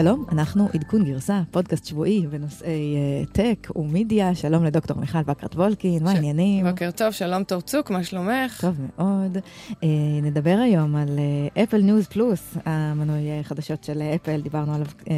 שלום, אנחנו עדכון גרסה, פודקאסט שבועי בנושאי uh, טק ומדיה. שלום לדוקטור מיכל בקרת וולקין, מה העניינים? בוקר טוב, שלום תור צוק, מה שלומך? טוב מאוד. Uh, נדבר היום על Apple News Plus, המנוי חדשות של אפל, דיברנו עליו uh,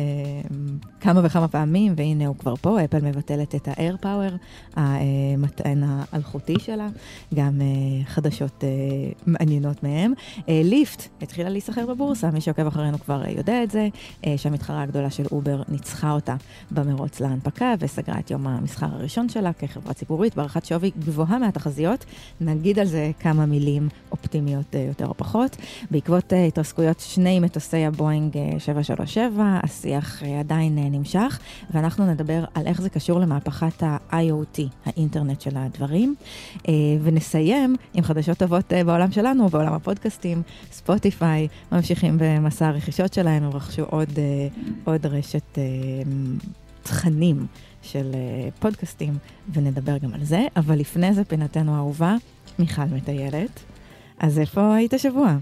כמה וכמה פעמים, והנה הוא כבר פה, אפל מבטלת את ה- AirPower, המטען האלחוטי שלה, גם uh, חדשות uh, מעניינות מהם. ליפט uh, התחילה להיסחר בבורסה, מי שעוקב אחרינו כבר uh, יודע את זה. Uh, שהמתחרה הגדולה של אובר ניצחה אותה במרוץ להנפקה וסגרה את יום המסחר הראשון שלה כחברה ציבורית בהערכת שווי גבוהה מהתחזיות. נגיד על זה כמה מילים אופטימיות אה, יותר או פחות. בעקבות אה, התרסקויות שני מטוסי הבואינג 737, אה, השיח עדיין נמשך, ואנחנו נדבר על איך זה קשור למהפכת ה-IoT, האינטרנט של הדברים. ונסיים עם חדשות טובות בעולם שלנו, בעולם הפודקאסטים, ספוטיפיי, ממשיכים במסע הרכישות שלהם, הם רכשו עוד עוד רשת אה, תכנים של אה, פודקאסטים, ונדבר גם על זה. אבל לפני זה, פינתנו האהובה, מיכל מטיילת. אז איפה היית שבוע?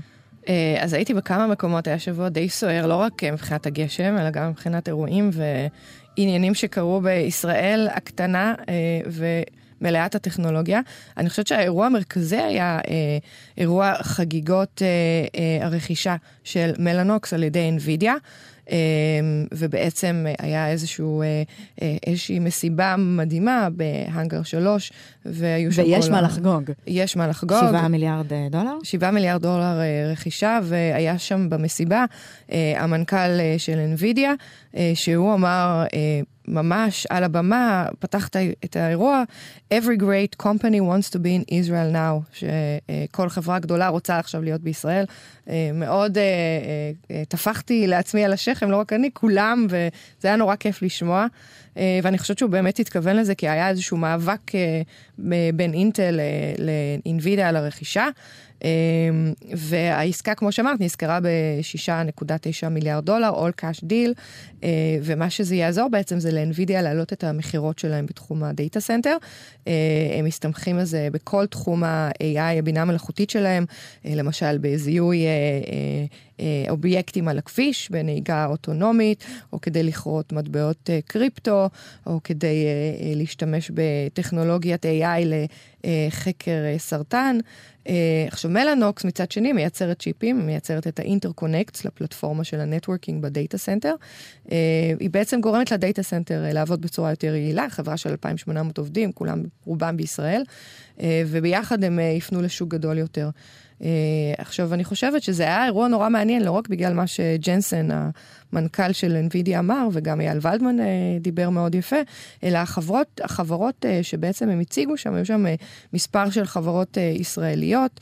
אז הייתי בכמה מקומות, היה שבוע די סוער, לא רק מבחינת הגשם, אלא גם מבחינת אירועים ועניינים שקרו בישראל הקטנה ומלאת הטכנולוגיה. אני חושבת שהאירוע המרכזי היה אירוע חגיגות הרכישה של מלנוקס על ידי NVIDIA. אמ, ובעצם היה איזשהו, אה, אה, איזושהי מסיבה מדהימה בהאנגר 3, והיו שם ויש מה לחגוג. יש מה לחגוג. 7 מיליארד אה, דולר? 7 מיליארד דולר רכישה, והיה שם במסיבה המנכ"ל של NVIDIA, שהוא אמר, ממש על הבמה, פתחת את האירוע, Every great company wants to be in Israel now, שכל חברה גדולה רוצה עכשיו להיות בישראל. מאוד טפחתי לעצמי על השכם. לא רק אני, כולם, וזה היה נורא כיף לשמוע. אה, ואני חושבת שהוא באמת התכוון לזה, כי היה איזשהו מאבק אה, בין אינטל לאינווידיה על הרכישה. אמ, והעסקה, כמו שאמרת, נזכרה ב-6.9 מיליארד דולר, All Cash Deal, אה, ומה שזה יעזור בעצם זה לאנווידיה להעלות את המכירות שלהם בתחום ה data center. אה, הם מסתמכים על זה בכל תחום ה-AI, הבינה המלאכותית שלהם, אה, למשל בזיהוי אובייקטים על הכביש, בנהיגה אוטונומית, או כדי לכרות מטבעות קריפטו, או כדי להשתמש בטכנולוגיית AI לחקר סרטן. עכשיו מלאנוקס מצד שני מייצרת צ'יפים, מייצרת את ה interconnects לפלטפורמה של ה networking ב data center. היא בעצם גורמת ל data center לעבוד בצורה יותר יעילה, חברה של 2,800 עובדים, כולם, רובם בישראל, וביחד הם יפנו לשוק גדול יותר. Uh, עכשיו, אני חושבת שזה היה אירוע נורא מעניין, לא רק בגלל מה שג'נסן, המנכ"ל של NVIDIA אמר, וגם אייל ולדמן uh, דיבר מאוד יפה, אלא החברות, החברות uh, שבעצם הם הציגו שם, היו שם uh, מספר של חברות ישראליות,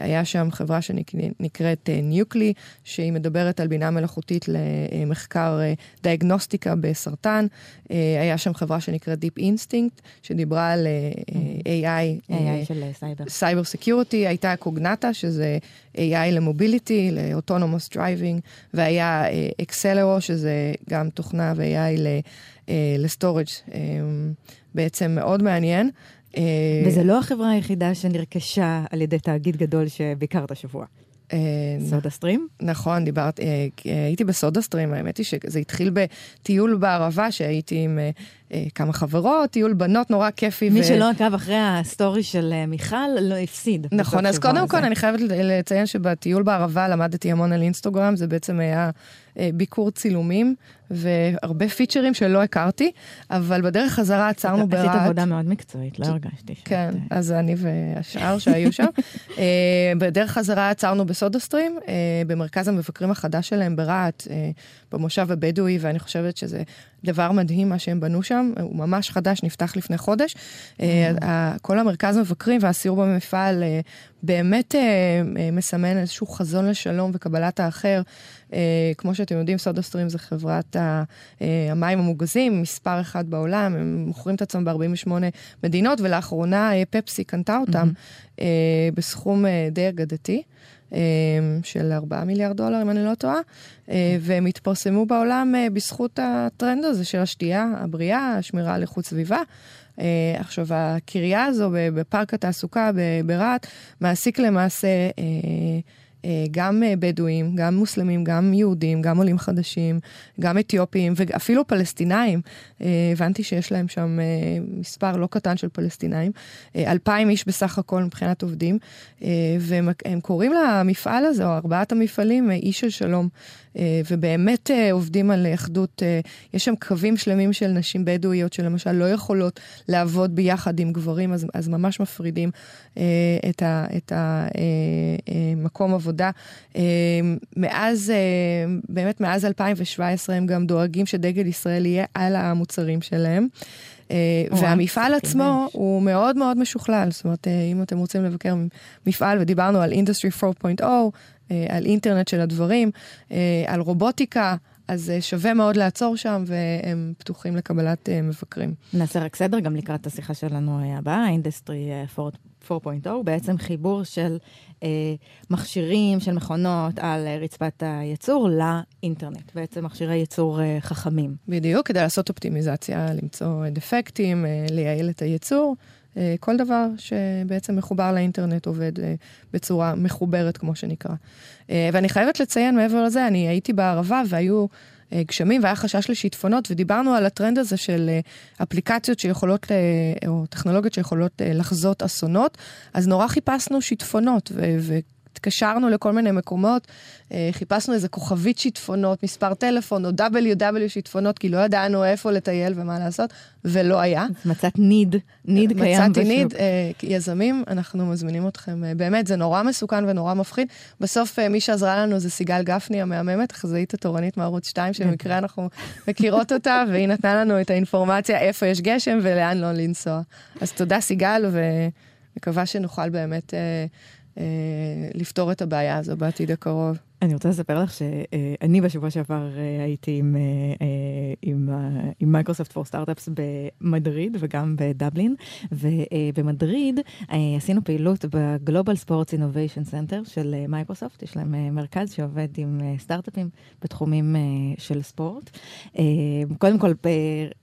היה שם חברה שנקראת Nucleai, שהיא מדברת על בינה מלאכותית למחקר דיאגנוסטיקה בסרטן, היה שם חברה שנקראת Deep Instinct, שדיברה על AI, AI של סייבר. cyber security, הייתה Cognata, שזה AI ל mobility, ל autonomous driving, והיה Excelero, אה, שזה גם תוכנה ו-AI ל storage, אה, בעצם מאוד מעניין. אה, וזה לא החברה היחידה שנרכשה על ידי תאגיד גדול שביקרת השבוע. סודה סטרים? נכון, דיברת, הייתי בסודה סטרים, האמת היא שזה התחיל בטיול בערבה שהייתי עם אה, כמה חברות, טיול בנות נורא כיפי. מי ו... שלא עקב אחרי ה story של אה, מיכל, לא הפסיד. נכון, אז קודם כל אני חייבת לציין שבטיול בערבה למדתי המון על אינסטגרם, זה בעצם היה אה, ביקור צילומים והרבה פיצ'רים שלא הכרתי, אבל בדרך חזרה עצרנו ברהט. עשית עבודה מאוד מקצועית, לא הרגשתי ש... כן, אז אני והשאר שהיו שם. בדרך חזרה עצרנו בסודה סטרים, במרכז המבקרים החדש שלהם ברהט, במושב הבדואי, ואני חושבת שזה דבר מדהים מה שהם בנו שם, הוא ממש חדש, נפתח לפני חודש. Mm-hmm. כל המרכז מבקרים והסיור במפעל אה, באמת אה, מסמן איזשהו חזון לשלום וקבלת האחר. כמו שאתם יודעים, סודה סטרים זה חברת המים המוגזים, מספר אחד בעולם, הם מוכרים את עצמם ב-48 מדינות, ולאחרונה פפסי קנתה אותם mm-hmm. בסכום די אגדתי. של 4 מיליארד דולר, אם אני לא טועה, והם התפרסמו בעולם בזכות הטרנד הזה של השתייה הבריאה, השמירה על איכות סביבה. עכשיו, הקריה הזו בפארק התעסוקה ברהט מעסיק למעשה גם בדואים, גם מוסלמים, גם יהודים, גם עולים חדשים, גם אתיופים ואפילו פלסטינאים. הבנתי שיש להם שם מספר לא קטן של פלסטינאים. אלפיים איש בסך הכל מבחינת עובדים, והם קוראים למפעל הזה, או ארבעת המפעלים, איש של שלום. ובאמת עובדים על אחדות, יש שם קווים שלמים של נשים בדואיות שלמשל לא יכולות לעבוד ביחד עם גברים, אז, אז ממש מפרידים את, ה, את המקום עבודה. מאז, באמת מאז 2017 הם גם דואגים שדגל ישראל יהיה על המוצרים שלהם. והמפעל עצמו הוא מאוד מאוד משוכלל, זאת אומרת, אם אתם רוצים לבקר מפעל, ודיברנו על industry 4.0, על אינטרנט של הדברים, על רובוטיקה, אז שווה מאוד לעצור שם, והם פתוחים לקבלת מבקרים. נעשה רק סדר גם לקראת השיחה שלנו הבאה, industry 4.0, בעצם חיבור של אה, מכשירים, של מכונות על רצפת הייצור לאינטרנט, בעצם מכשירי ייצור אה, חכמים. בדיוק, כדי לעשות אופטימיזציה, למצוא דפקטים, אה, לייעל את הייצור. כל דבר שבעצם מחובר לאינטרנט עובד בצורה מחוברת, כמו שנקרא. ואני חייבת לציין, מעבר לזה, אני הייתי בערבה והיו גשמים והיה חשש לשיטפונות, ודיברנו על הטרנד הזה של אפליקציות שיכולות, או טכנולוגיות שיכולות לחזות אסונות, אז נורא חיפשנו שיטפונות, ו- התקשרנו לכל מיני מקומות, אה, חיפשנו איזה כוכבית שיטפונות, מספר טלפון או WW שיטפונות, כי לא ידענו איפה לטייל ומה לעשות, ולא היה. מצאת ניד, ניד קיים בשוק. מצאתי ניד, אה, יזמים, אנחנו מזמינים אתכם, אה, באמת, זה נורא מסוכן ונורא מפחיד. בסוף מי שעזרה לנו זה סיגל גפני המהממת, אחזאית התורנית מערוץ 2, שבמקרה אנחנו מכירות אותה, והיא נתנה לנו את האינפורמציה איפה יש גשם ולאן לא לנסוע. אז תודה סיגל, ומקווה שנוכל באמת... לפתור את הבעיה הזו בעתיד הקרוב. אני רוצה לספר לך שאני בשבוע שעבר אה, הייתי עם, אה, אה, עם, עם Microsoft for Startups במדריד וגם בדבלין, ובמדריד עשינו פעילות ב Global Sports Innovation Center של מייקרוסופט, יש להם מרכז שעובד עם סטארט-אפים בתחומים של ספורט. קודם כל,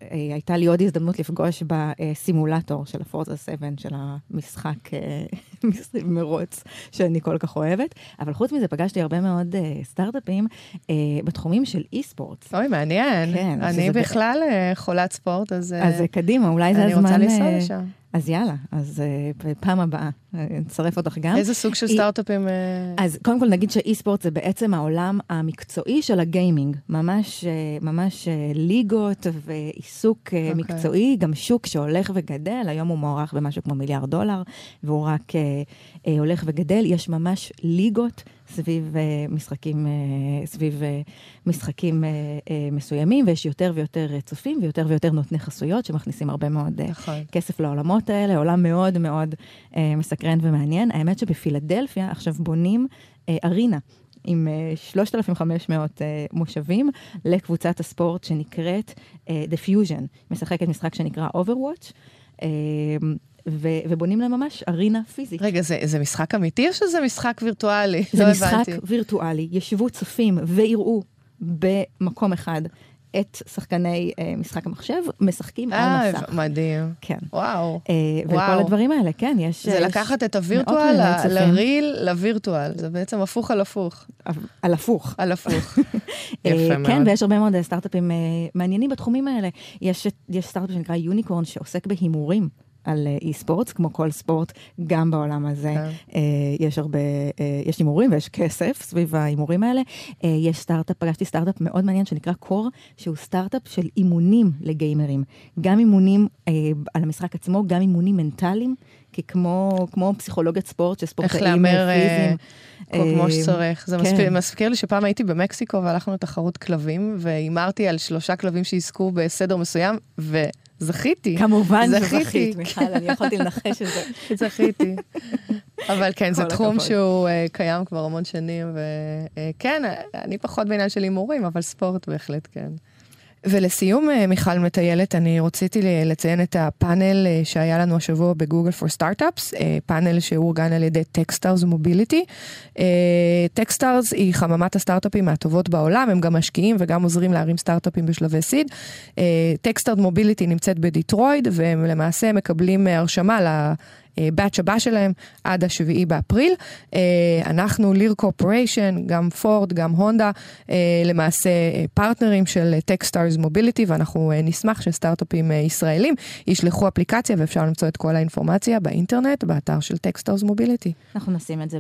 הייתה לי עוד הזדמנות לפגוש בסימולטור של הפורטה 7 של המשחק מרוץ שאני כל כך אוהבת, אבל חוץ מזה פגשתי הרבה מאוד מאוד uh, סטארט-אפים uh, בתחומים של אי-ספורט. אוי, מעניין. כן. אני בכלל ב... חולת ספורט, אז... אז קדימה, אולי זה הזמן... אני רוצה לנסוע לשם. אז יאללה, אז פעם הבאה, נצרף אותך גם. איזה סוג של סטארט-אפים? אז קודם כל נגיד שאי-ספורט זה בעצם העולם המקצועי של הגיימינג. ממש, ממש ליגות ועיסוק okay. אוקיי. מקצועי, גם שוק שהולך וגדל, היום הוא מוערך במשהו כמו מיליארד דולר, והוא רק uh, הולך וגדל. יש ממש ליגות סביב uh, משחקים, uh, סביב uh, משחקים uh, uh, מסוימים, ויש יותר ויותר צופים ויותר ויותר נותני חסויות שמכניסים הרבה מאוד uh, נכון. כסף לעולמות האלה, עולם מאוד מאוד uh, מסקרן ומעניין. האמת שבפילדלפיה עכשיו בונים uh, ארינה. עם uh, 3,500 uh, מושבים לקבוצת הספורט שנקראת uh, The Fusion, משחקת משחק שנקרא Overwatch. Uh, ו- ובונים להם ממש ארינה פיזית. רגע, זה, זה משחק אמיתי או שזה משחק וירטואלי? זה לא משחק הבנתי. וירטואלי. ישבו צופים ויראו במקום אחד את שחקני uh, משחק המחשב, משחקים 아, על מסך. אה, מדהים. כן. וואו. Uh, וכל. הדברים האלה, כן, יש... זה יש לקחת את הווירטואל לריל לווירטואל, זה בעצם הפוך על הפוך. על הפוך. על הפוך. יפה מאוד. כן, ויש הרבה מאוד סטארט-אפים uh, מעניינים בתחומים האלה. יש, יש סטארט-אפ שנקרא יוניקורן שעוסק בהימורים. על אי ספורט, כמו כל ספורט, גם בעולם הזה כן. אה, יש הרבה, אה, יש הימורים ויש כסף סביב ההימורים האלה. אה, יש סטארט-אפ, פגשתי סטארט-אפ מאוד מעניין שנקרא קור, שהוא סטארט-אפ של אימונים לגיימרים. גם אימונים אה, על המשחק עצמו, גם אימונים מנטליים, כי כמו, כמו פסיכולוגיית ספורט, שספורטאים פיזיים. כמו אה, שצריך. זה כן. מזכיר לי שפעם הייתי במקסיקו והלכנו לתחרות כלבים, והימרתי על שלושה כלבים שיזכו בסדר מסוים, ו... זכיתי. כמובן זכית, מיכל, אני יכולתי לנחש את זה. זכיתי. אבל כן, זה תחום שהוא uh, קיים כבר המון שנים, וכן, uh, אני פחות בעניין של הימורים, אבל ספורט בהחלט כן. ולסיום, אה, מיכל מטיילת, אני רציתי לציין את הפאנל אה, שהיה לנו השבוע ב Google for Startups, פאנל שאורגן על ידי Techstars Mobility. Techstars היא חממת הסטארט-אפים מהטובות בעולם, הם גם משקיעים וגם עוזרים להרים סטארט-אפים בשלבי seed. Techstars Mobility נמצאת בדיטרויד, והם למעשה מקבלים הרשמה ה batch הבא שלהם עד השביעי באפריל. אנחנו Lear Corporation, גם פורד, גם הונדה, למעשה פרטנרים של Techstars Mobility, ואנחנו נשמח שסטארט-אפים ישראלים ישלחו אפליקציה ואפשר למצוא את כל האינפורמציה באינטרנט, באתר של Techstars Mobility. אנחנו נשים את זה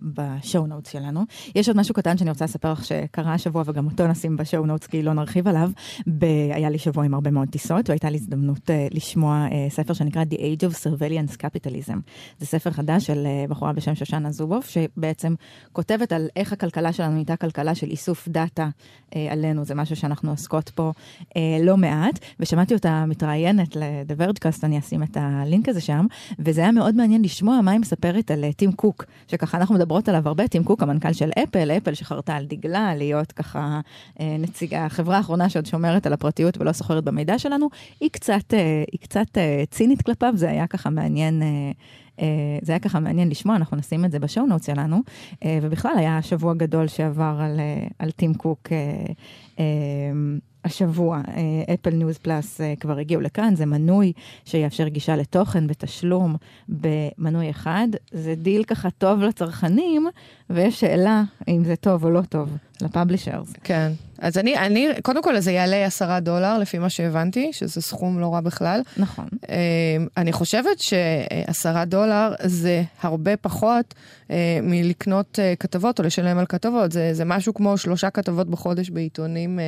ב show notes שלנו. יש עוד משהו קטן שאני רוצה לספר לך שקרה השבוע וגם אותו נשים ב show notes כי לא נרחיב עליו. ב- היה לי שבוע עם הרבה מאוד טיסות והייתה לי הזדמנות לשמוע ספר שנקרא The Age of Surveillance Capitalism. זה ספר חדש של uh, בחורה בשם שושנה זובוף שבעצם כותבת על איך הכלכלה שלנו נהייתה כלכלה של איסוף דאטה uh, עלינו, זה משהו שאנחנו עוסקות פה uh, לא מעט, ושמעתי אותה מתראיינת ל-The Vergecast, אני אשים את הלינק הזה שם, וזה היה מאוד מעניין לשמוע מה היא מספרת על טים קוק, שככה אנחנו מדברות עליו הרבה, טים קוק המנכ"ל של אפל, אפל שחרתה על דגלה להיות ככה נציגה, החברה האחרונה שעוד שומרת על הפרטיות ולא סוחרת במידע שלנו, היא קצת, היא קצת צינית כלפיו, זה היה ככה מעניין. זה היה ככה מעניין לשמוע, אנחנו נשים את זה ב show note שלנו, ובכלל היה שבוע גדול שעבר על, על טים קוק. השבוע Apple News Plus כבר הגיעו לכאן, זה מנוי שיאפשר גישה לתוכן בתשלום במנוי אחד. זה דיל ככה טוב לצרכנים, ויש שאלה אם זה טוב או לא טוב ל publishers. כן, אז אני, אני, קודם כל זה יעלה עשרה דולר לפי מה שהבנתי, שזה סכום לא רע בכלל. נכון. אני חושבת שעשרה דולר זה הרבה פחות מלקנות כתבות או לשלם על כתבות, זה, זה משהו כמו שלושה כתבות בחודש בעיתונים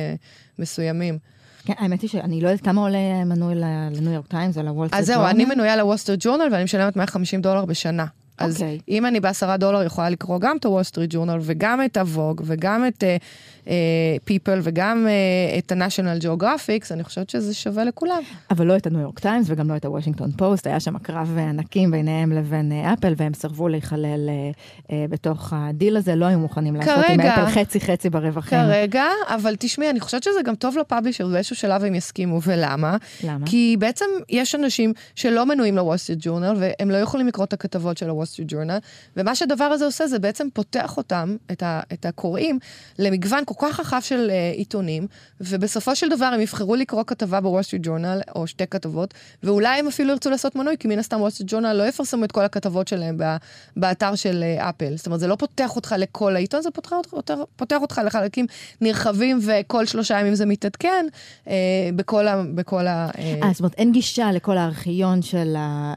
מסוימים. כן, האמת היא שאני לא יודעת כמה עולה מנוי לניו יורק טיימס או לוול סטריט ג'ורנל. אז זהו, אני מנויה לוול סטריט ג'ורנל ואני משלמת 150 דולר בשנה. אז okay. אוקיי. אם אני בעשרה דולר יכולה לקרוא גם את הוול סטריט ג'ורנל וגם את הווג וגם את uh, uh, וגם uh, את ה-National Geographics, אני חושבת שזה שווה לכולם. אבל לא את הניו יורק טיימס וגם לא את הוושינגטון פוסט, היה שם קרב ענקים ביניהם לבין אפל, והם סירבו להיכלל אה, אה, בתוך הדיל הזה, לא היו מוכנים לעשות כרגע, עם אפל חצי חצי ברווחים. כרגע, אבל תשמעי, אני חושבת שזה גם טוב ל publisher, באיזשהו שלב הם יסכימו, ולמה? למה? כי בעצם יש אנשים שלא מנויים לוול סטריט ג'ורנל, והם לא יכולים לקרוא את הכתבות של הוול סטריט ג'ורנל, ומה שהדבר הזה עושה זה בעצם פותח אותם, את, ה, את הקוראים, למגוון כל כך רחב של אה, עיתונים, ובסופו של דבר הם יבחרו לקרוא כתבה בוול סטריט ג'ורנל, או שתי כתבות, ואולי הם אפילו ירצו לעשות מנוי, כי מן הסתם וול סטריט ג'ורנל לא יפרסמו את כל הכתבות שלהם בא, באתר של אה, אפל. זאת אומרת, זה לא פותח אותך לכל העיתון, זה פותח, פותח, פותח אותך לחלקים נרחבים, וכל שלושה ימים זה מתעדכן אה, בכל ה... בכל ה אה, זאת אומרת, אין גישה לכל הארכיון של ה...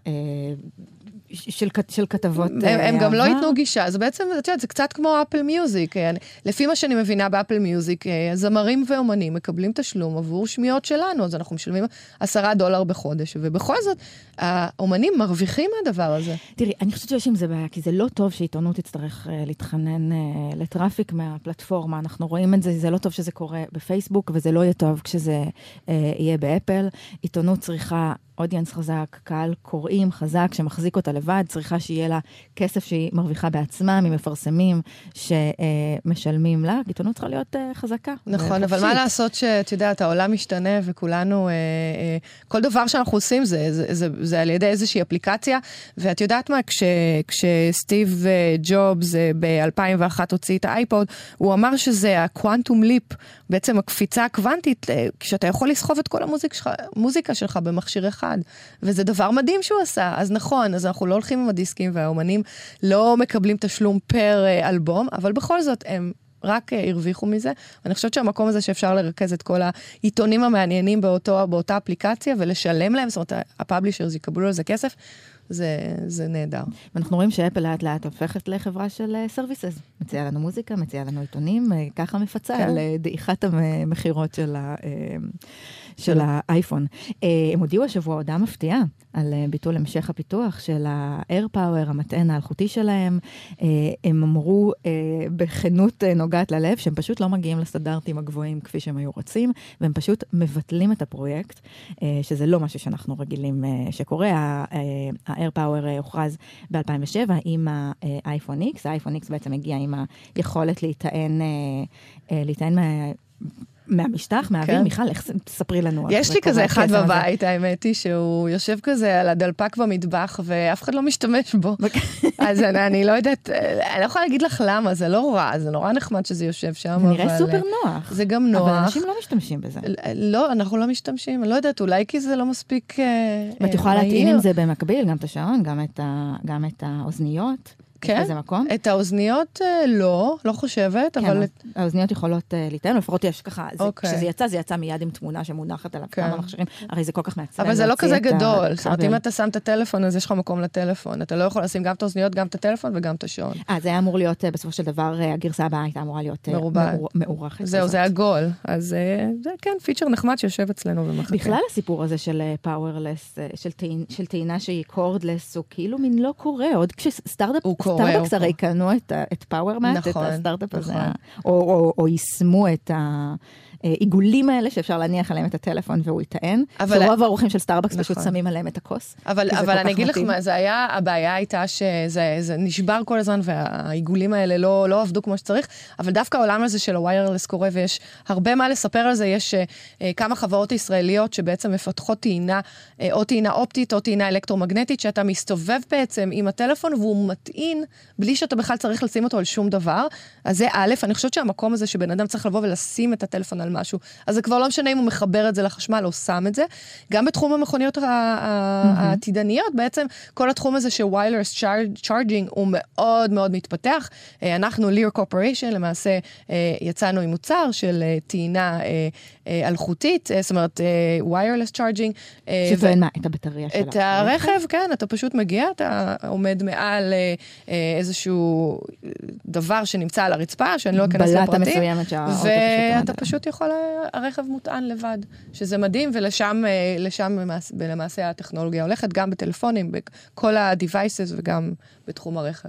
של, של כתבות הם, הם גם לא ייתנו גישה, זה בעצם, את יודעת, זה קצת כמו אפל מיוזיק. לפי מה שאני מבינה באפל מיוזיק, זמרים ואומנים מקבלים תשלום עבור שמיעות שלנו, אז אנחנו משלמים עשרה דולר בחודש, ובכל זאת, האומנים מרוויחים מהדבר הזה. תראי, אני חושבת שיש עם זה בעיה, כי זה לא טוב שעיתונות תצטרך אה, להתחנן ל traffic מהפלטפורמה. אנחנו רואים את זה, זה לא טוב שזה קורה בפייסבוק, וזה לא יהיה טוב כשזה יהיה באפל. עיתונות צריכה... audience חזק, קהל קוראים חזק שמחזיק אותה לבד, צריכה שיהיה לה כסף שהיא מרוויחה בעצמה ממפרסמים שמשלמים לה, עיתונות צריכה להיות uh, חזקה. נכון, אבל מה לעשות שאת יודעת, העולם משתנה וכולנו, uh, uh, כל דבר שאנחנו עושים זה, זה, זה, זה על ידי איזושהי אפליקציה, ואת יודעת מה, כש, כשסטיב ג'ובס ב-2001 הוציא את האייפוד, הוא אמר שזה הקוונטום ליפ, בעצם הקפיצה הקוונטית, כשאתה יכול לסחוב את כל המוזיקה שלך, במכשיר אחד. וזה דבר מדהים שהוא עשה. אז נכון, אז אנחנו לא הולכים עם הדיסקים והאומנים לא מקבלים תשלום פר אלבום, אבל בכל זאת הם רק הרוויחו מזה. אני חושבת שהמקום הזה שאפשר לרכז את כל העיתונים המעניינים באותו, באותה אפליקציה ולשלם להם, זאת אומרת, ה publishers יקבלו על זה כסף, זה, זה נהדר. ואנחנו רואים שאפל לאט לאט הופכת לחברה של services. מציעה לנו מוזיקה, מציעה לנו עיתונים, ככה מפצה כן. על דעיכת המכירות של ה... של האייפון. הם הודיעו השבוע הודעה מפתיעה על ביטול המשך הפיתוח של ה-AirPower, המטען האלחוטי שלהם. הם אמרו בכנות נוגעת ללב שהם פשוט לא מגיעים לסטנדרטים הגבוהים כפי שהם היו רוצים, והם פשוט מבטלים את הפרויקט, שזה לא משהו שאנחנו רגילים שקורה. ה-AirPower הוכרז ב-2007 עם האייפון X, האייפון X בעצם הגיע עם היכולת להיטען, להיטען מהמשטח, מהאוויר, כן. מיכל, איך תספרי לנו. יש לי זה כזה אחד. בבית, האמת היא, שהוא יושב כזה על הדלפק במטבח, ואף אחד לא משתמש בו. אז אני, אני לא יודעת, אה, אני לא יכולה להגיד לך למה, זה לא רע, זה נורא נחמד שזה יושב שם, זה נראה אבל, סופר אה, נוח. זה גם אבל נוח. אנשים לא משתמשים בזה. לא, אנחנו לא משתמשים, אני לא יודעת, אולי כי זה לא מספיק ואת יכולה אה, להטעין מהיר. עם זה במקביל, גם את השעון, גם את ה- גם את האוזניות. כן? לזה מקום? את האוזניות אה, לא, לא חושבת, כן, אבל... אז האוזניות יכולות אה, להיטען, לפחות יש ככה, זה- אוקיי. כשזה יצא, זה יצא מיד עם תמונה שמונחת עליו כן. כמה מכשירים, הרי זה כל כך מעצבן. אבל זה לא כזה גדול. זאת אומרת. אם אתה שם את הטלפון, אז יש לך מקום לטלפון. אתה לא יכול לשים גם את האוזניות, גם את הטלפון וגם את השעון. אה, זה היה אמור להיות, אה, בסופו של דבר, הגרסה הבאה הייתה אמורה להיות מאורכת. זהו. זה עגול. אז זה כן פיצ'ר נחמד שיושב אצלנו ומחכה. בכלל הסיפור הזה של powerless, של טעינה שהיא cordless, הוא כאילו מין לא קורה, עוד כשסטארט-אפ, הוא קורה, startups הרי קנו את ה- פאוורמט, את נכון, הסטארט-אפ הזה. או- יישמו את העיגולים האלה שאפשר להניח עליהם את הטלפון והוא יטען, אבל- שרוב האורחים של סטארבקס פשוט נכון. שמים עליהם את הכוס. אבל, אבל אני אגיד לך. מה, זה היה, הבעיה הייתה שזה זה נשבר כל הזמן והעיגולים האלה לא, לא עבדו כמו שצריך, אבל דווקא העולם הזה של ה wireless קורה ויש הרבה מה לספר על זה, יש אה, אה, כמה חברות ישראליות שבעצם מפתחות טעינה, אה, או טעינה אופטית או טעינה אלקטרומגנטית, שאתה מסתובב בעצם עם הטלפון והוא מטעין בלי שאתה בכלל צריך לשים אותו על שום דבר. אז זה א', אני חושבת שהמקום הזה שבן אדם צריך לבוא ולשים את הטלפון על משהו, אז זה כבר לא משנה אם הוא מחבר את זה לחשמל או שם את זה. גם בתחום המכוניות העתידניות, בעצם כל התחום הזה של wireless char- charging הוא מאוד מאוד מתפתח. אה, אנחנו, ליר קורפוריישן, למעשה אה, יצאנו עם מוצר של אה, טעינה אלחוטית, אה, זאת אומרת, אה, wireless charging. אה, ו- שטוען מה? את הבטריה שלה. את הרכב, כן, אתה פשוט מגיע, אתה עומד מעל אה, אה, איזשהו דבר שנמצא על הרצפה, שאני לא אכנס בלטה לפרטים. מסוימת שהאוטו פשוט ואתה פשוט יכול, אה, הרכב מוטען לבד, שזה מדהים, ולשם אה, לשם למעשה, למעשה הטכנולוגיה הולכת, גם בטלפונים, בכל ה-devices וגם בתחום הרכב.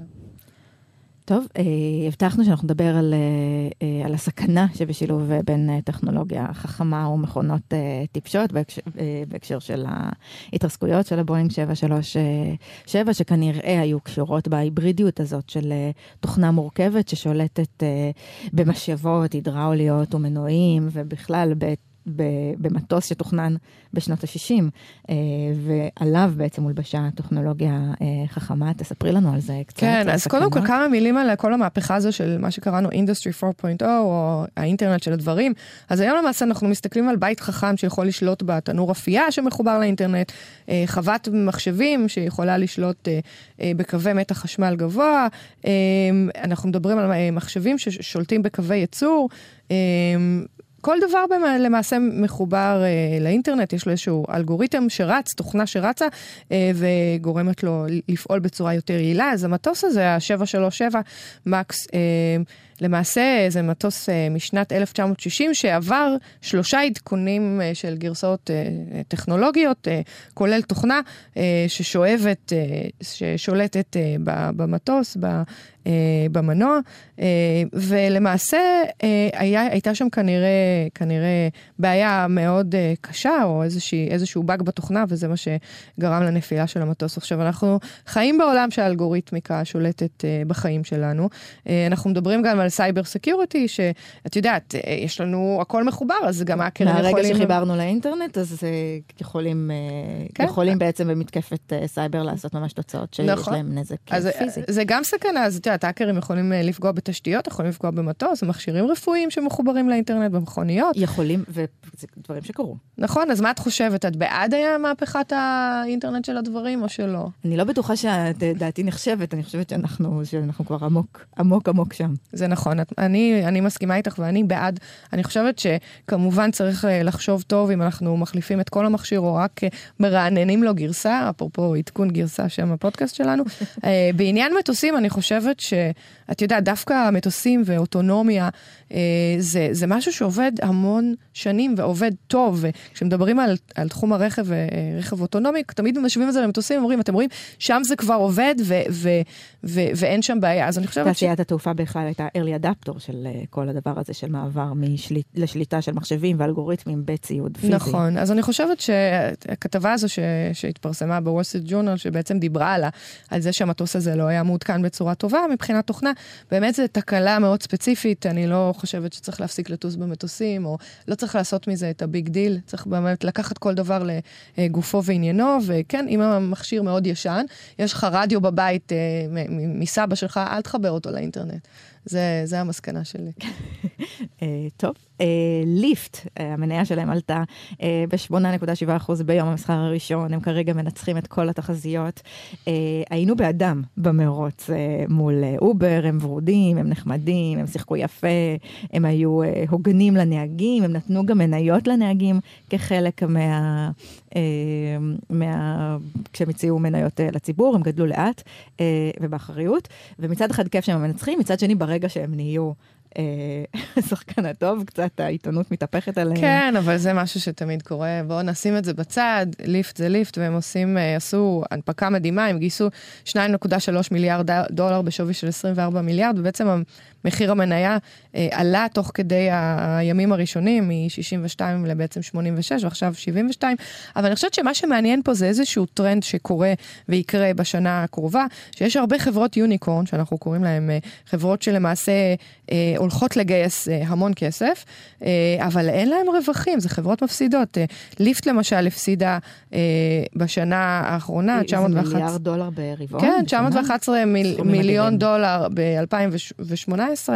טוב, אה, הבטחנו שאנחנו נדבר על, אה, אה, על הסכנה שבשילוב בין טכנולוגיה חכמה ומכונות טיפשות בהקשר, בהקשר של ההתרסקויות של הבואינג 737, שכנראה היו קשורות בהיברידיות הזאת של תוכנה מורכבת ששולטת במשאבות הידראוליות ומנועים, ובכלל. במטוס שתוכנן בשנות ה-60, אה, ועליו בעצם הולבשה טכנולוגיה אה, חכמה. תספרי לנו על זה קצת. כן, אז קודם כל. כמה מילים על כל המהפכה הזו של מה שקראנו Industry 4.0, או האינטרנט של הדברים. אז היום למעשה אנחנו מסתכלים על בית חכם שיכול לשלוט בתנור אפייה שמחובר לאינטרנט, אה, חוות מחשבים שיכולה לשלוט בקווי מתח חשמל גבוה, אנחנו מדברים על מחשבים ששולטים בקווי ייצור. כל דבר למעשה מחובר אה, לאינטרנט, יש לו איזשהו אלגוריתם שרץ, תוכנה שרצה, אה, וגורמת לו לפעול בצורה יותר יעילה. אז המטוס הזה, ה-737 מקס, למעשה זה מטוס אה, משנת 1960 שעבר שלושה עדכונים אה, של גרסאות אה, טכנולוגיות, כולל תוכנה ששואבת, ששולטת במטוס, במנוע, ולמעשה היה, הייתה שם כנראה, כנראה בעיה מאוד קשה, או איזושהי, איזשהו באג בתוכנה, וזה מה שגרם לנפילה של המטוס. עכשיו, אנחנו חיים בעולם שהאלגוריתמיקה שולטת בחיים שלנו. אנחנו מדברים גם על cyber security, שאת יודעת, אה, יש לנו הכל מחובר, אז גם האקרים יכולים... מהרגע שחיברנו לאינטרנט, אז אה, יכולים, אה, כן. יכולים בעצם במתקפת סייבר לעשות ממש תוצאות שיש נכון. להם נזק אז פיזי. זה גם סכנה, אז את יודעת, האקרים יכולים לפגוע בתשתיות, יכולים לפגוע במטוס, מכשירים רפואיים שמחוברים לאינטרנט במכוניות. יכולים, וזה דברים שקרו. נכון, אז מה את חושבת? את בעד היה מהפכת האינטרנט של הדברים או שלא? אני לא בטוחה שדעתי נחשבת, אני חושבת שאנחנו, שאנחנו כבר עמוק, עמוק עמוק שם. זה נכון, את- אני, אני מסכימה איתך ואני בעד. אני חושבת שכמובן צריך אה, לחשוב טוב אם אנחנו מחליפים את כל המכשיר או רק אה, מרעננים לו גרסה, אפרופו עדכון גרסה, שם הפודקאסט שלנו. אה, בעניין מטוסים, אני חושבת שאת יודעת, דווקא מטוסים ואוטונומיה, זה, זה משהו שעובד המון שנים ועובד טוב. וכשמדברים על, על תחום הרכב, רכב אוטונומי, תמיד משווים את זה למטוסים, אומרים, אתם רואים, שם זה כבר עובד ו, ו, ו, ואין שם בעיה. אז אני חושבת ש... תעשיית התעופה בכלל הייתה ה-early adapter של uh, כל הדבר הזה של מעבר משליט, לשליטה של מחשבים ואלגוריתמים בציוד פיזי. נכון, אז אני חושבת שהכתבה הזו ש, שהתפרסמה בוול סטריט ג'ורנל, שבעצם דיברה על, על זה שהמטוס הזה לא היה מעודכן בצורה טובה מבחינת תוכנה, באמת זו תקלה מאוד ספציפית, אני לא חושבת שצריך להפסיק לטוס במטוסים, או לא צריך לעשות מזה את ה big deal, צריך באמת לקחת כל דבר לגופו ועניינו, וכן, אם המכשיר מאוד ישן, יש לך רדיו בבית אה, מסבא שלך, אל תחבר אותו לאינטרנט. זה, זה המסקנה שלי. אה, טוב, ליפט, אה, המניה שלהם עלתה ב-8.7% ביום המסחר הראשון, הם כרגע מנצחים את כל התחזיות. היינו באדם במרוץ מול אובר, הם ורודים, הם נחמדים, הם שיחקו יפה, הם היו הוגנים לנהגים, הם נתנו גם מניות לנהגים כחלק מה... מה... כשהם הציעו מניות לציבור, הם גדלו לאט ובאחריות, ומצד אחד כיף שהם מנצחים, מצד שני ברגע שהם נהיו השחקן הטוב, קצת העיתונות מתהפכת עליהם. כן, אבל זה משהו שתמיד קורה. בואו נשים את זה בצד, ליפט זה ליפט, והם עושים, אה, עשו הנפקה מדהימה, הם גייסו 2.3 מיליארד דולר בשווי של 24 מיליארד, ובעצם מחיר המניה אה, עלה תוך כדי הימים הראשונים, מ-62 לבעצם 86, ועכשיו 72. אבל אני חושבת שמה שמעניין פה זה איזשהו טרנד שקורה ויקרה בשנה הקרובה, שיש הרבה חברות unicorn, שאנחנו קוראים להן אה, חברות שלמעשה אה, הולכות לגייס אה, המון כסף, אה, אבל אין להן רווחים, זה חברות מפסידות. אה, ליפט למשל הפסידה אה, בשנה האחרונה, 911... זה מיליארד דולר ברבעון? כן, 911 מיל, מיליון דולר ב-2018.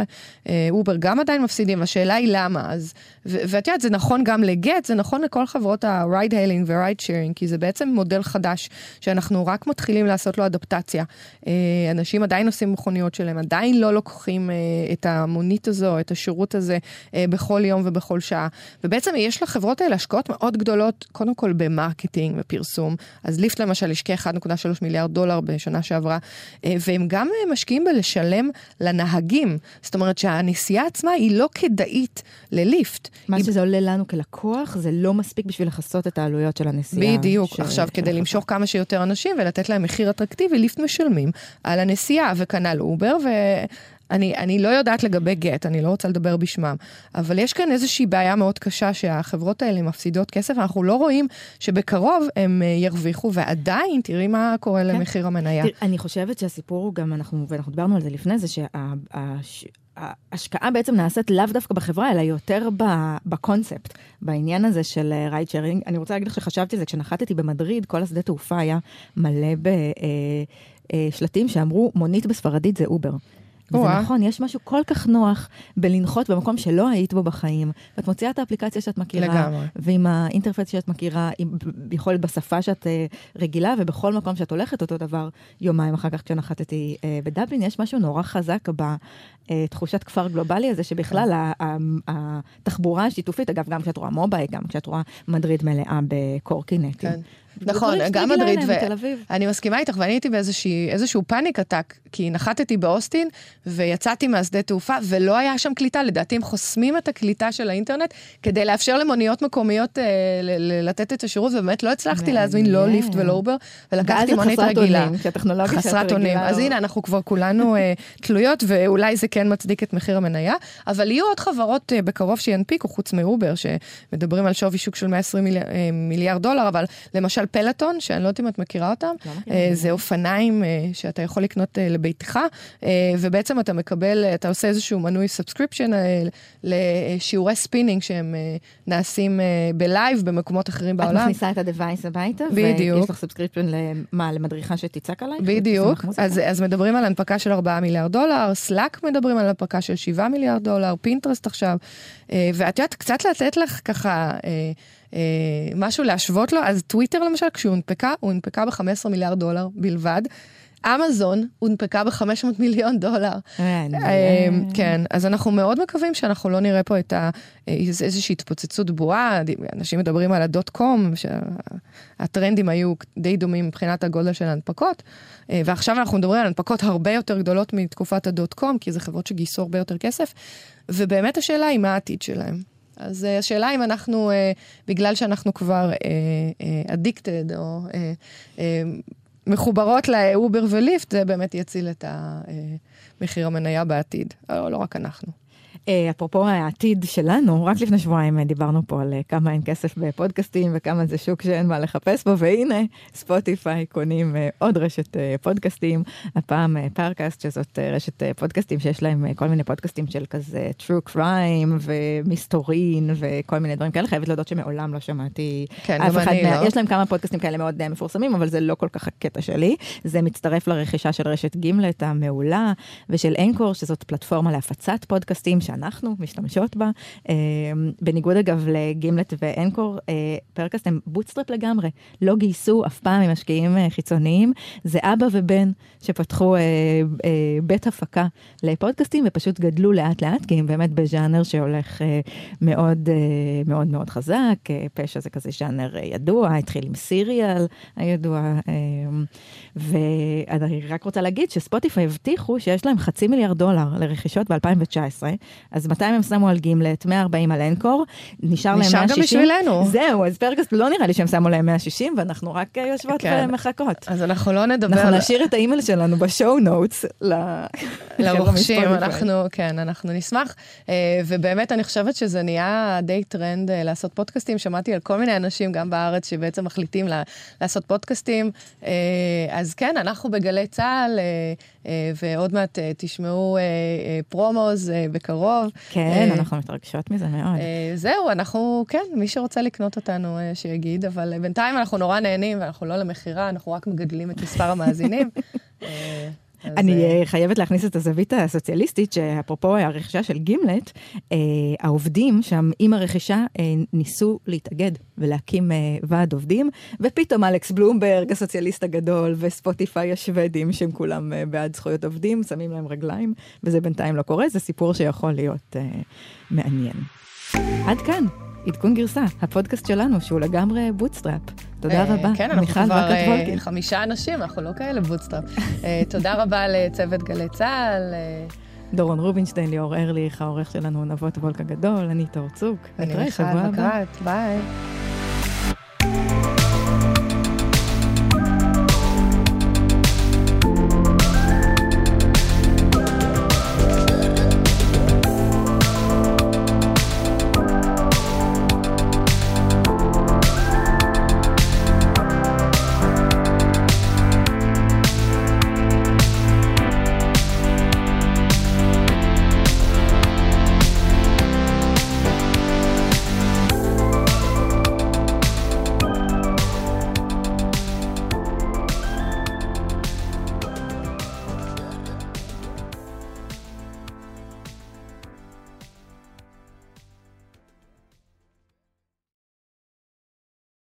אה, אובר גם עדיין מפסידים, השאלה היא למה. אז, ואת יודעת, זה נכון גם לגט, זה נכון לכל חברות ה-ride hailing ו-ride sharing, כי זה בעצם מודל חדש, שאנחנו רק מתחילים לעשות לו אדפטציה. אה, אנשים עדיין עושים מכוניות שלהם, עדיין לא לוקחים אה, את המונית הזו, את השירות הזה, בכל יום ובכל שעה. ובעצם יש לחברות האלה השקעות מאוד גדולות, קודם כל ב marketing ופרסום. אז ליפט למשל השקיע 1.3 מיליארד דולר בשנה שעברה, והם גם משקיעים בלשלם לנהגים. זאת אומרת שהנסיעה עצמה היא לא כדאית לליפט. מה היא... שזה עולה לנו כלקוח, זה לא מספיק בשביל לכסות את העלויות של הנסיעה. בדיוק. ש... עכשיו, כדי למשוך כמה שיותר אנשים ולתת להם מחיר אטרקטיבי, ליפט משלמים על הנסיעה, וכנ"ל אובר, ו... אני, אני לא יודעת לגבי גט, אני לא רוצה לדבר בשמם, אבל יש כאן איזושהי בעיה מאוד קשה שהחברות האלה מפסידות כסף, אנחנו לא רואים שבקרוב הם אה, ירוויחו, ועדיין תראי מה קורה כן. למחיר המניה. תראה, אני חושבת שהסיפור הוא גם, אנחנו, ואנחנו דיברנו על זה לפני זה, שה... ההשקעה בעצם נעשית לאו דווקא בחברה, אלא יותר בקונספט, בעניין הזה של רייד uh, שיירינג. אני רוצה להגיד לך שחשבתי על זה, כשנחתתי במדריד, כל השדה תעופה היה מלא בשלטים אה, שאמרו, מונית בספרדית זה אובר. וזה נכון, יש משהו כל כך נוח בלנחות במקום שלא היית בו בחיים. ואת מוציאה את האפליקציה שאת מכירה, לגמרי. ועם ה interface שאת מכירה, עם, יכול להיות בשפה שאת אה, רגילה, ובכל מקום שאת הולכת אותו דבר, יומיים אחר כך כשנחתתי uh, בדבלין, יש משהו נורא חזק בתחושת כפר גלובלי הזה, שבכלל. התחבורה השיתופית, אגב, גם כשאת רואה מובייל, גם כשאת רואה מדריד מלאה בקורקינטים. כן. נכון, גם מדריד, ואני מסכימה איתך, ואני הייתי באיזשהו פאניק עתק, כי נחתתי באוסטין, ויצאתי מהשדה תעופה, ולא היה שם קליטה, לדעתי הם חוסמים את הקליטה של האינטרנט, כדי לאפשר למוניות מקומיות אה, לתת את השירות, ובאמת לא הצלחתי להזמין לא Lyft ולא Uber, ולקחתי מונית רגילה. חסרת אונים, חסרת אונים. אז לא- הנה, אנחנו כבר כולנו אה, תלויות, ואולי זה כן מצדיק את מחיר המניה, אבל יהיו עוד חברות אה, בקרוב שינפיקו, חוץ מ Uber, שמדברים על שווי שוק של 120 מיליארד דולר, אבל למשל Peloton, שאני לא יודעת אם את מכירה אותם, אה, זה אופניים אה, שאתה יכול לקנות אה, לביתך, ובעצם אתה מקבל, אתה עושה איזשהו מנוי subscription לשיעורי ספינינג שהם נעשים ב live במקומות אחרים בעולם. את מכניסה את ה-device הביתה, בדיוק. ויש לך subscription למה, למדריכה שתצעק עלייך? בדיוק, אז, אז מדברים על הנפקה של 4 מיליארד דולר, Slack מדברים על הנפקה של 7 מיליארד דולר, Pinterest עכשיו, ואת יודעת, קצת לתת לך ככה... אה, משהו להשוות לו, אז טוויטר למשל, כשהוא הונפקה, הוא הונפקה ב-15 מיליארד דולר בלבד. אמזון הונפקה ב-500 מיליון דולר. אה, כן, אז אנחנו מאוד מקווים שאנחנו לא נראה פה את ה... איזושהי התפוצצות בועה, אנשים מדברים על הדוט קום, שהטרנדים היו די דומים מבחינת הגודל של ההנפקות, אה, ועכשיו אנחנו מדברים על הנפקות הרבה יותר גדולות מתקופת הדוט קום, כי זה חברות שגייסו הרבה יותר כסף, ובאמת השאלה היא מה העתיד שלהם. אז uh, השאלה אם אנחנו, uh, בגלל שאנחנו כבר אדיקטד, uh, או מחוברות ל Uber ו Lyft, זה באמת יציל את מחיר המניה בעתיד, לא רק אנחנו. אה, אפרופו העתיד שלנו, רק לפני שבועיים אה, דיברנו פה על אה, כמה אין כסף בפודקאסטים וכמה זה שוק שאין מה לחפש בו, והנה, Spotify קונים עוד רשת פודקאסטים, הפעם Parcast, שזאת רשת פודקאסטים שיש להם כל מיני פודקאסטים של כזה true crime ומסתורין וכל מיני דברים כאלה, חייבת להודות שמעולם לא שמעתי כן, אף אחד מה... לא. יש להם כמה פודקאסטים כאלה מאוד מפורסמים, אבל זה לא כל כך הקטע שלי. זה מצטרף לרכישה של רשת Gimlet המעולה ושל Anchor, שזאת פלטפורמה להפצת פודקאסטים. שאנחנו משתמשות בה. אה, בניגוד אגב ל Gimlet ו Anchor, אה, Parcast הם bootstrap לגמרי, לא גייסו אף פעם ממשקיעים אה, חיצוניים, זה אבא ובן שפתחו בית הפקה לפודקאסטים ופשוט גדלו לאט לאט, כי הם באמת בז'אנר שהולך מאוד מאוד מאוד חזק, פשע זה כזה ז'אנר ידוע, התחיל עם Serial הידוע, ואני רק רוצה להגיד ש Spotify הבטיחו שיש להם חצי מיליארד דולר לרכישות ב-2019, אז 200 הם שמו על Gimlet, 140 על Anchor, נשאר להם 160. נשאר גם בשבילנו. זהו, אז Parcast לא נראה לי שהם שמו להם 160, ואנחנו רק יושבות כן. ומחכות. אז אנחנו לא נדבר... אנחנו נשאיר את האימייל שלנו ב show notes לרוכשים, אנחנו, כן, אנחנו נשמח. אה, ובאמת, אני חושבת שזה נהיה די טרנד אה, לעשות פודקאסטים. שמעתי על כל מיני אנשים, גם בארץ, שבעצם מחליטים לעשות פודקאסטים. אה, אז כן, אנחנו בגלי צה"ל, ועוד מעט תשמעו פרומוז בקרוב. כן, אנחנו מתרגשות מזה מאוד. זהו, אנחנו, כן, מי שרוצה לקנות אותנו, שיגיד, אבל בינתיים אנחנו נורא נהנים, ואנחנו לא למכירה, אנחנו רק מגדלים את מספר המאזינים. אני אה, חייבת להכניס את הזווית הסוציאליסטית, שאפרופו הרכישה של גימלט, אה, העובדים שם עם הרכישה אה, ניסו להתאגד ולהקים ועד עובדים, ופתאום אלכס בלומברג, הסוציאליסט הגדול, ו Spotify השוודים, שהם כולם בעד זכויות עובדים, שמים להם רגליים, וזה בינתיים לא קורה, זה סיפור שיכול להיות מעניין. עד כאן. עדכון גרסה, הפודקאסט שלנו, שהוא לגמרי bootstrap. תודה אה, רבה, כן, אנחנו כבר אה, חמישה אנשים, אנחנו לא כאלה bootstrap. אה, תודה רבה לצוות גלי צה"ל. דורון רובינשטיין, ליאור ארליך, העורך שלנו נבות וולק הגדול, אני תור צוק. אני מיכל מקרת, ביי.